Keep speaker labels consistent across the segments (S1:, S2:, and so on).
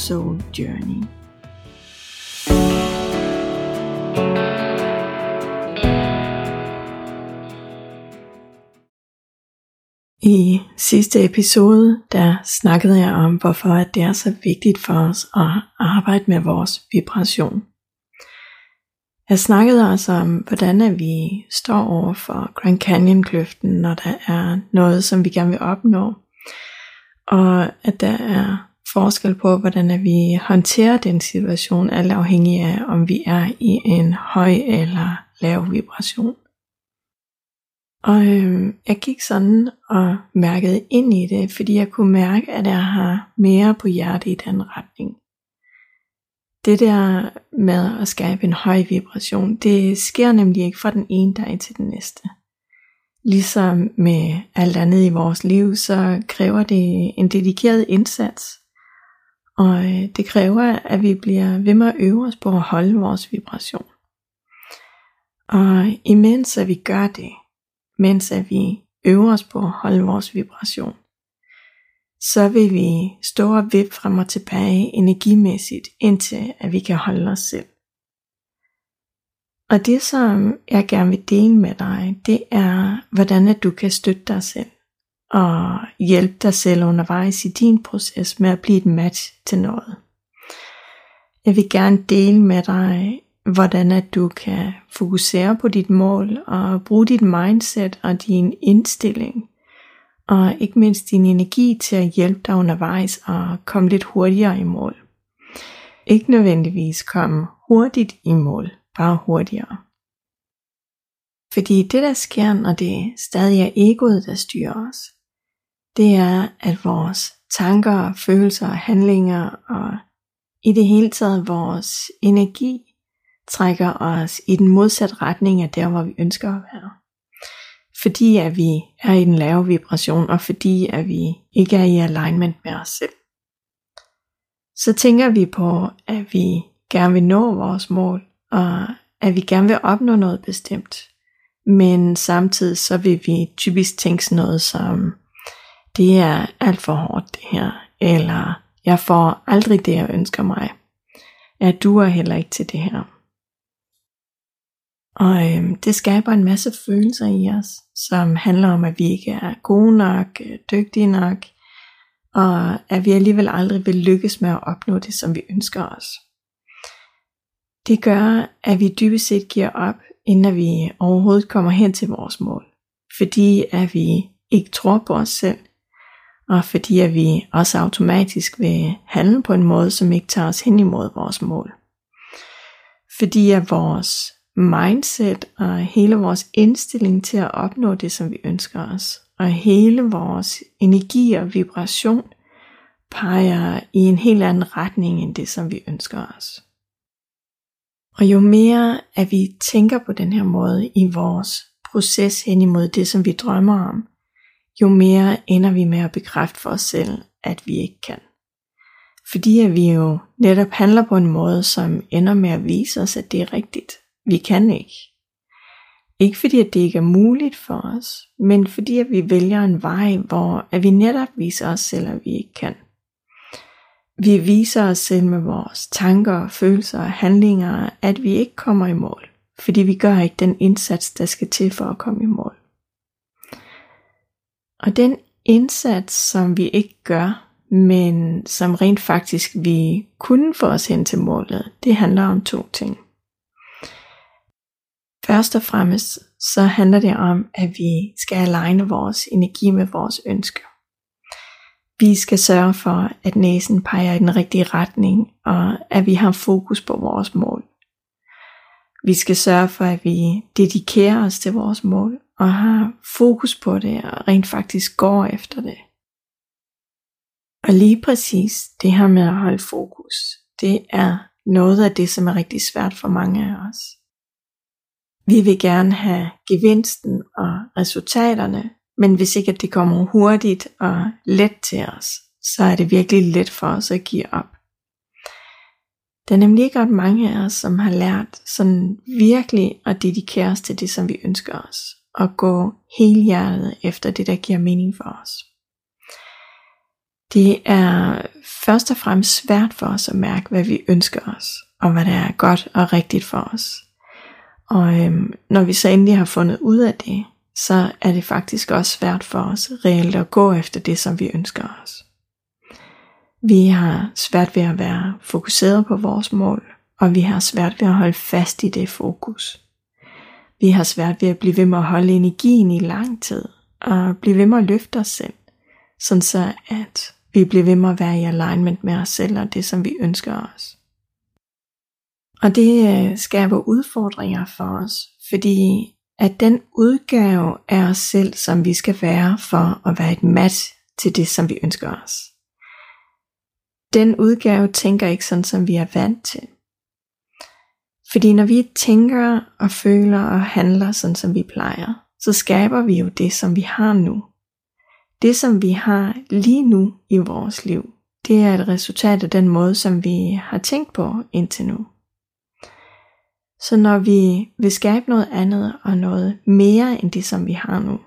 S1: Soul Journey. I sidste episode, der snakkede jeg om, hvorfor det er så vigtigt for os at arbejde med vores vibration. Jeg snakkede også om, hvordan at vi står over for Grand Canyon-kløften, når der er noget, som vi gerne vil opnå. Og at der er forskel på, hvordan vi håndterer den situation, alt afhængig af, om vi er i en høj eller lav vibration. Og øh, jeg gik sådan og mærkede ind i det, fordi jeg kunne mærke, at jeg har mere på hjerte i den retning. Det der med at skabe en høj vibration, det sker nemlig ikke fra den ene dag til den næste. Ligesom med alt andet i vores liv, så kræver det en dedikeret indsats. Og øh, det kræver, at vi bliver ved med at øve os på at holde vores vibration. Og imens at vi gør det, mens at vi øver os på at holde vores vibration, så vil vi stå og vippe frem og tilbage energimæssigt, indtil at vi kan holde os selv. Og det som jeg gerne vil dele med dig, det er, hvordan at du kan støtte dig selv og hjælpe dig selv undervejs i din proces med at blive et match til noget. Jeg vil gerne dele med dig, hvordan at du kan fokusere på dit mål og bruge dit mindset og din indstilling og ikke mindst din energi til at hjælpe dig undervejs og komme lidt hurtigere i mål. Ikke nødvendigvis komme hurtigt i mål, bare hurtigere. Fordi det der sker, når det stadig er egoet, der styrer os, det er, at vores tanker, følelser og handlinger og i det hele taget vores energi trækker os i den modsatte retning af der, hvor vi ønsker at være. Fordi at vi er i den lave vibration, og fordi at vi ikke er i alignment med os selv. Så tænker vi på, at vi gerne vil nå vores mål, og at vi gerne vil opnå noget bestemt. Men samtidig så vil vi typisk tænke sådan noget som, det er alt for hårdt det her, eller jeg får aldrig det, jeg ønsker mig. Jeg duer heller ikke til det her. Og øhm, det skaber en masse følelser i os, som handler om, at vi ikke er gode nok, øh, dygtige nok, og at vi alligevel aldrig vil lykkes med at opnå det, som vi ønsker os. Det gør, at vi dybest set giver op, inden vi overhovedet kommer hen til vores mål. Fordi at vi ikke tror på os selv, og fordi at vi også automatisk vil handle på en måde, som ikke tager os hen imod vores mål. Fordi at vores mindset og hele vores indstilling til at opnå det, som vi ønsker os, og hele vores energi og vibration peger i en helt anden retning end det, som vi ønsker os. Og jo mere at vi tænker på den her måde i vores proces hen imod det, som vi drømmer om, jo mere ender vi med at bekræfte for os selv, at vi ikke kan. Fordi at vi jo netop handler på en måde, som ender med at vise os, at det er rigtigt. Vi kan ikke. Ikke fordi at det ikke er muligt for os, men fordi at vi vælger en vej, hvor at vi netop viser os selv, at vi ikke kan. Vi viser os selv med vores tanker, følelser og handlinger, at vi ikke kommer i mål, fordi vi gør ikke den indsats, der skal til for at komme i mål. Og den indsats, som vi ikke gør, men som rent faktisk vi kunne få os hen til målet, det handler om to ting. Først og fremmest så handler det om, at vi skal aligne vores energi med vores ønsker. Vi skal sørge for, at næsen peger i den rigtige retning, og at vi har fokus på vores mål. Vi skal sørge for, at vi dedikerer os til vores mål, og har fokus på det, og rent faktisk går efter det. Og lige præcis det her med at holde fokus, det er noget af det, som er rigtig svært for mange af os. Vi vil gerne have gevinsten og resultaterne, men hvis ikke at det kommer hurtigt og let til os, så er det virkelig let for os at give op. Der er nemlig ikke ret mange af os, som har lært sådan virkelig at dedikere os til det, som vi ønsker os, og gå hele hjertet efter det, der giver mening for os. Det er først og fremmest svært for os at mærke, hvad vi ønsker os, og hvad der er godt og rigtigt for os. Og øhm, når vi så endelig har fundet ud af det, så er det faktisk også svært for os reelt at gå efter det, som vi ønsker os. Vi har svært ved at være fokuseret på vores mål, og vi har svært ved at holde fast i det fokus. Vi har svært ved at blive ved med at holde energien i lang tid, og blive ved med at løfte os selv, sådan så at vi bliver ved med at være i alignment med os selv og det, som vi ønsker os. Og det øh, skaber udfordringer for os, fordi at den udgave af os selv, som vi skal være for at være et match til det, som vi ønsker os. Den udgave tænker ikke sådan, som vi er vant til. Fordi når vi tænker og føler og handler sådan, som vi plejer, så skaber vi jo det, som vi har nu. Det, som vi har lige nu i vores liv, det er et resultat af den måde, som vi har tænkt på indtil nu. Så når vi vil skabe noget andet og noget mere end det, som vi har nu,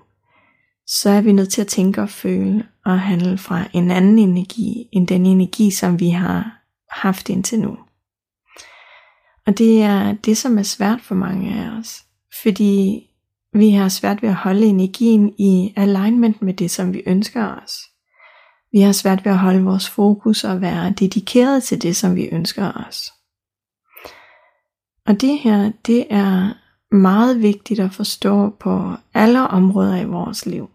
S1: så er vi nødt til at tænke og føle og handle fra en anden energi end den energi, som vi har haft indtil nu. Og det er det, som er svært for mange af os, fordi vi har svært ved at holde energien i alignment med det, som vi ønsker os. Vi har svært ved at holde vores fokus og være dedikeret til det, som vi ønsker os. Og det her, det er meget vigtigt at forstå på alle områder i vores liv.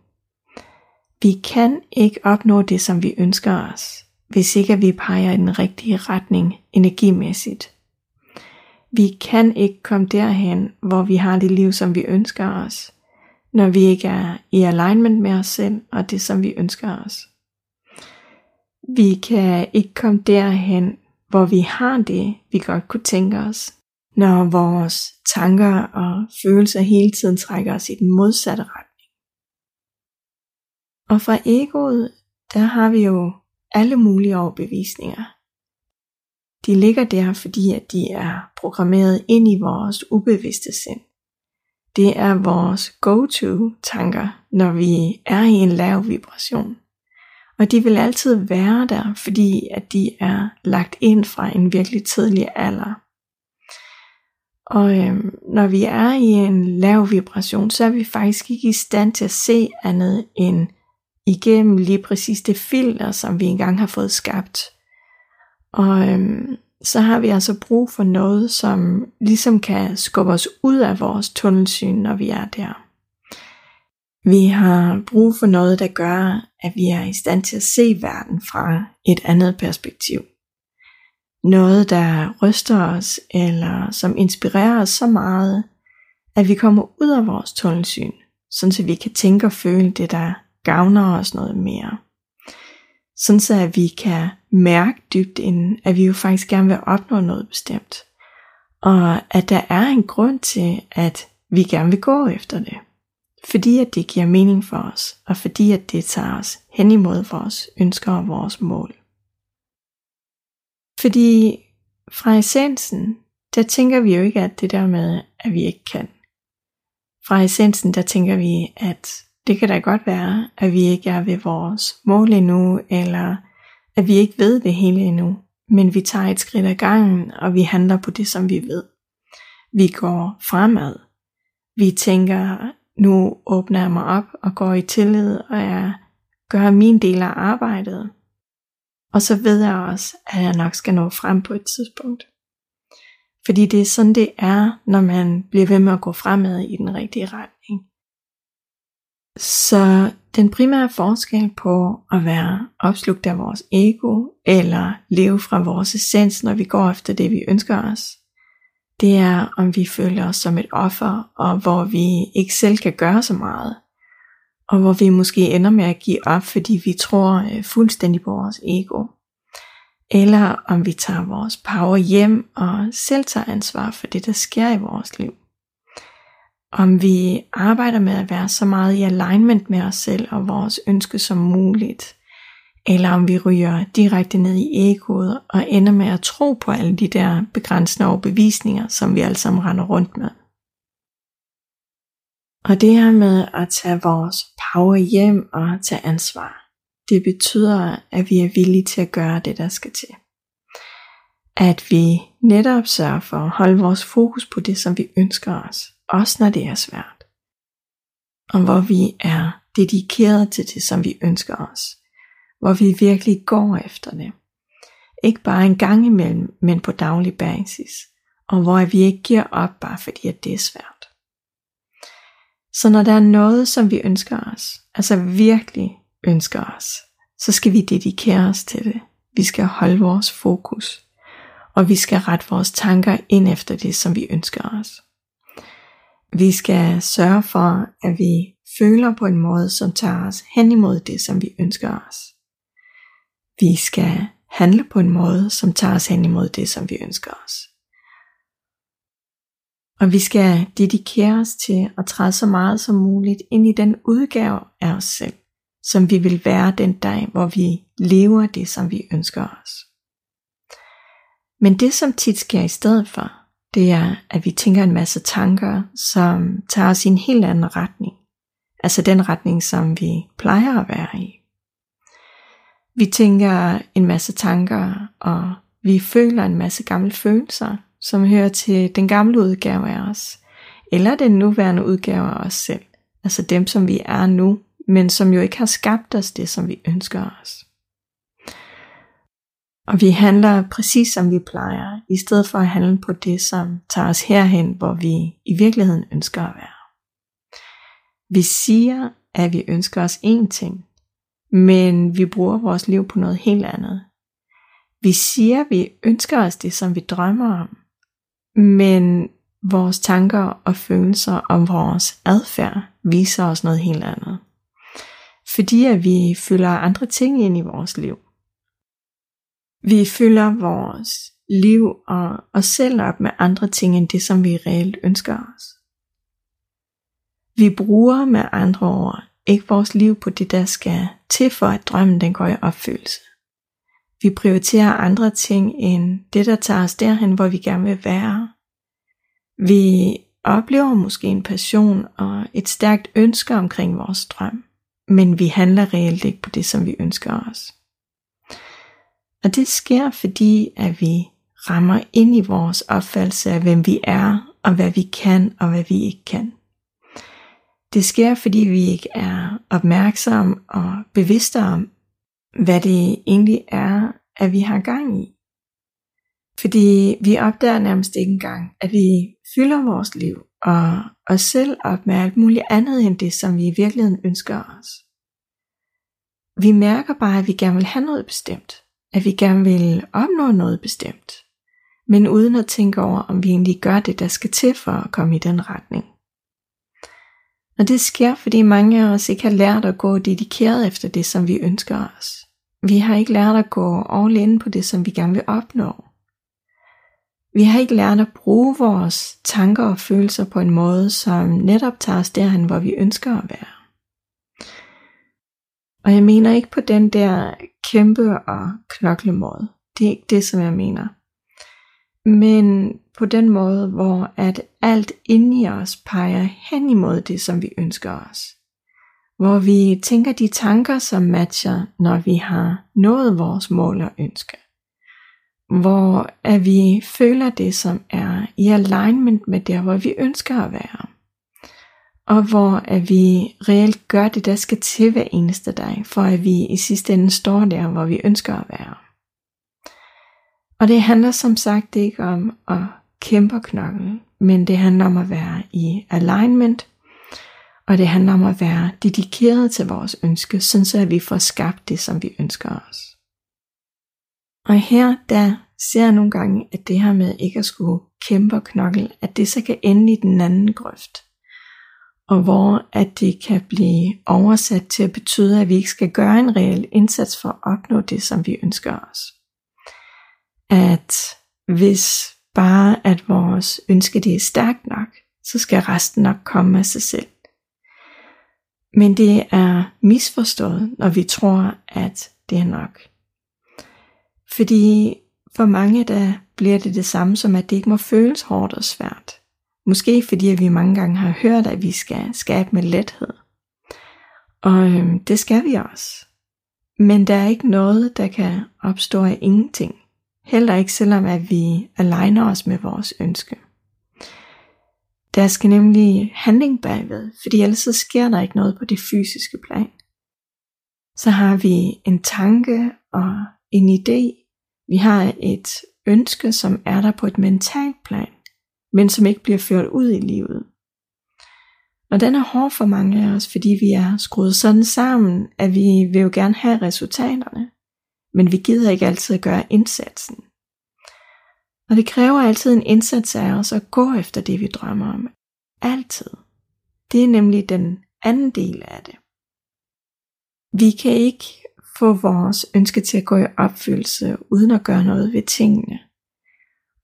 S1: Vi kan ikke opnå det, som vi ønsker os, hvis ikke vi peger i den rigtige retning energimæssigt. Vi kan ikke komme derhen, hvor vi har det liv, som vi ønsker os, når vi ikke er i alignment med os selv og det, som vi ønsker os. Vi kan ikke komme derhen, hvor vi har det, vi godt kunne tænke os, når vores tanker og følelser hele tiden trækker os i den modsatte retning. Og fra egoet, der har vi jo alle mulige overbevisninger. De ligger der, fordi at de er programmeret ind i vores ubevidste sind. Det er vores go-to tanker, når vi er i en lav vibration. Og de vil altid være der, fordi at de er lagt ind fra en virkelig tidlig alder. Og øhm, når vi er i en lav vibration, så er vi faktisk ikke i stand til at se andet end igennem lige præcis det filter, som vi engang har fået skabt. Og øhm, så har vi altså brug for noget, som ligesom kan skubbe os ud af vores tunnelsyn, når vi er der. Vi har brug for noget, der gør, at vi er i stand til at se verden fra et andet perspektiv noget, der ryster os, eller som inspirerer os så meget, at vi kommer ud af vores tunnelsyn, sådan så vi kan tænke og føle det, der gavner os noget mere. Sådan så at vi kan mærke dybt inden, at vi jo faktisk gerne vil opnå noget bestemt. Og at der er en grund til, at vi gerne vil gå efter det. Fordi at det giver mening for os, og fordi at det tager os hen imod vores ønsker og vores mål. Fordi fra essensen, der tænker vi jo ikke, at det der med, at vi ikke kan. Fra essensen, der tænker vi, at det kan da godt være, at vi ikke er ved vores mål endnu, eller at vi ikke ved det hele endnu. Men vi tager et skridt ad gangen, og vi handler på det, som vi ved. Vi går fremad. Vi tænker, nu åbner jeg mig op og går i tillid, og jeg gør min del af arbejdet. Og så ved jeg også, at jeg nok skal nå frem på et tidspunkt. Fordi det er sådan, det er, når man bliver ved med at gå fremad i den rigtige retning. Så den primære forskel på at være opslugt af vores ego, eller leve fra vores essens, når vi går efter det, vi ønsker os, det er, om vi føler os som et offer, og hvor vi ikke selv kan gøre så meget, og hvor vi måske ender med at give op, fordi vi tror øh, fuldstændig på vores ego. Eller om vi tager vores power hjem og selv tager ansvar for det, der sker i vores liv. Om vi arbejder med at være så meget i alignment med os selv og vores ønske som muligt. Eller om vi ryger direkte ned i egoet og ender med at tro på alle de der begrænsende overbevisninger, som vi alle sammen render rundt med. Og det her med at tage vores power hjem og tage ansvar, det betyder, at vi er villige til at gøre det, der skal til. At vi netop sørger for at holde vores fokus på det, som vi ønsker os, også når det er svært. Og hvor vi er dedikeret til det, som vi ønsker os. Hvor vi virkelig går efter det. Ikke bare en gang imellem, men på daglig basis. Og hvor vi ikke giver op, bare fordi at det er svært. Så når der er noget, som vi ønsker os, altså virkelig ønsker os, så skal vi dedikere os til det. Vi skal holde vores fokus, og vi skal rette vores tanker ind efter det, som vi ønsker os. Vi skal sørge for, at vi føler på en måde, som tager os hen imod det, som vi ønsker os. Vi skal handle på en måde, som tager os hen imod det, som vi ønsker os. Og vi skal dedikere os til at træde så meget som muligt ind i den udgave af os selv, som vi vil være den dag, hvor vi lever det, som vi ønsker os. Men det, som tit sker i stedet for, det er, at vi tænker en masse tanker, som tager os i en helt anden retning. Altså den retning, som vi plejer at være i. Vi tænker en masse tanker, og vi føler en masse gamle følelser, som hører til den gamle udgave af os, eller den nuværende udgave af os selv, altså dem, som vi er nu, men som jo ikke har skabt os det, som vi ønsker os. Og vi handler præcis som vi plejer, i stedet for at handle på det, som tager os herhen, hvor vi i virkeligheden ønsker at være. Vi siger, at vi ønsker os én ting, men vi bruger vores liv på noget helt andet. Vi siger, at vi ønsker os det, som vi drømmer om, men vores tanker og følelser om vores adfærd viser os noget helt andet. Fordi at vi fylder andre ting ind i vores liv. Vi fylder vores liv og os selv op med andre ting end det, som vi reelt ønsker os. Vi bruger med andre ord ikke vores liv på det, der skal til for, at drømmen den går i opfyldelse. Vi prioriterer andre ting end det, der tager os derhen, hvor vi gerne vil være. Vi oplever måske en passion og et stærkt ønske omkring vores drøm, men vi handler reelt ikke på det, som vi ønsker os. Og det sker, fordi at vi rammer ind i vores opfattelse af, hvem vi er, og hvad vi kan, og hvad vi ikke kan. Det sker, fordi vi ikke er opmærksomme og bevidste om, hvad det egentlig er, at vi har gang i. Fordi vi opdager nærmest ikke engang, at vi fylder vores liv og os selv op med alt muligt andet end det, som vi i virkeligheden ønsker os. Vi mærker bare, at vi gerne vil have noget bestemt, at vi gerne vil opnå noget bestemt, men uden at tænke over, om vi egentlig gør det, der skal til for at komme i den retning. Og det sker, fordi mange af os ikke har lært at gå dedikeret efter det, som vi ønsker os. Vi har ikke lært at gå all in på det, som vi gerne vil opnå. Vi har ikke lært at bruge vores tanker og følelser på en måde, som netop tager os derhen, hvor vi ønsker at være. Og jeg mener ikke på den der kæmpe og knokle måde. Det er ikke det, som jeg mener. Men på den måde, hvor at alt inde i os peger hen imod det, som vi ønsker os. Hvor vi tænker de tanker, som matcher, når vi har nået vores mål og ønske hvor at vi føler det, som er i alignment med der, hvor vi ønsker at være. Og hvor at vi reelt gør det, der skal til hver eneste dag, for at vi i sidste ende står der, hvor vi ønsker at være. Og det handler som sagt ikke om at kæmpe knoklen, men det handler om at være i alignment, og det handler om at være dedikeret til vores ønske, sådan så at vi får skabt det, som vi ønsker os. Og her der ser jeg nogle gange, at det her med ikke at skulle kæmpe og knokle, at det så kan ende i den anden grøft og hvor at det kan blive oversat til at betyde, at vi ikke skal gøre en reel indsats for at opnå det, som vi ønsker os. At hvis bare at vores ønske det er stærkt nok, så skal resten nok komme af sig selv. Men det er misforstået, når vi tror, at det er nok. Fordi for mange der bliver det det samme som, at det ikke må føles hårdt og svært. Måske fordi at vi mange gange har hørt, at vi skal skabe med lethed. Og øhm, det skal vi også. Men der er ikke noget, der kan opstå af ingenting. Heller ikke selvom at vi aligner os med vores ønske. Der skal nemlig handling bagved, fordi ellers så sker der ikke noget på det fysiske plan. Så har vi en tanke og en idé. Vi har et ønske, som er der på et mentalt plan men som ikke bliver ført ud i livet. Og den er hård for mange af os, fordi vi er skruet sådan sammen, at vi vil jo gerne have resultaterne, men vi gider ikke altid at gøre indsatsen. Og det kræver altid en indsats af os at gå efter det, vi drømmer om. Altid. Det er nemlig den anden del af det. Vi kan ikke få vores ønske til at gå i opfyldelse, uden at gøre noget ved tingene.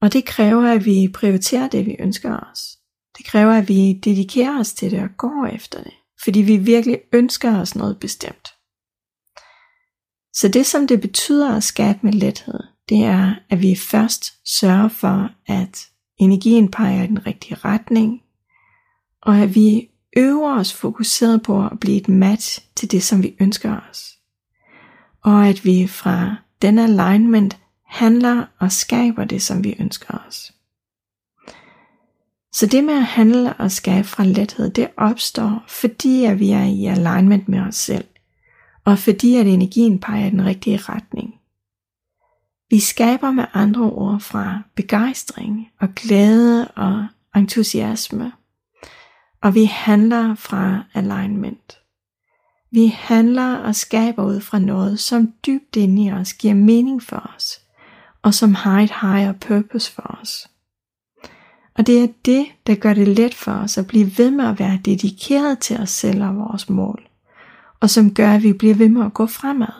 S1: Og det kræver, at vi prioriterer det, vi ønsker os. Det kræver, at vi dedikerer os til det og går efter det. Fordi vi virkelig ønsker os noget bestemt. Så det, som det betyder at skabe med lethed, det er, at vi først sørger for, at energien peger i den rigtige retning, og at vi øver os fokuseret på at blive et match til det, som vi ønsker os. Og at vi fra den alignment handler og skaber det, som vi ønsker os. Så det med at handle og skabe fra lethed, det opstår, fordi at vi er i alignment med os selv, og fordi at energien peger i den rigtige retning. Vi skaber med andre ord fra begejstring og glæde og entusiasme, og vi handler fra alignment. Vi handler og skaber ud fra noget, som dybt inde i os giver mening for os – og som har et higher purpose for os. Og det er det, der gør det let for os at blive ved med at være dedikeret til os selv og vores mål, og som gør, at vi bliver ved med at gå fremad,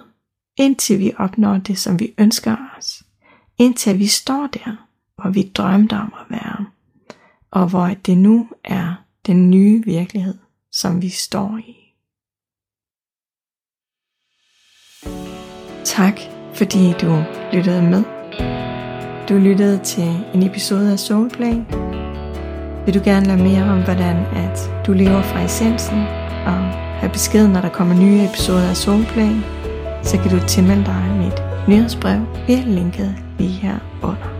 S1: indtil vi opnår det, som vi ønsker os, indtil vi står der, hvor vi drømte om at være, og hvor det nu er den nye virkelighed, som vi står i. Tak fordi du lyttede med. Du lyttede til en episode af Soulplay. Vil du gerne lære mere om, hvordan at du lever fra essensen, og have besked, når der kommer nye episoder af Soulplay, så kan du tilmelde dig mit nyhedsbrev via linket lige her under.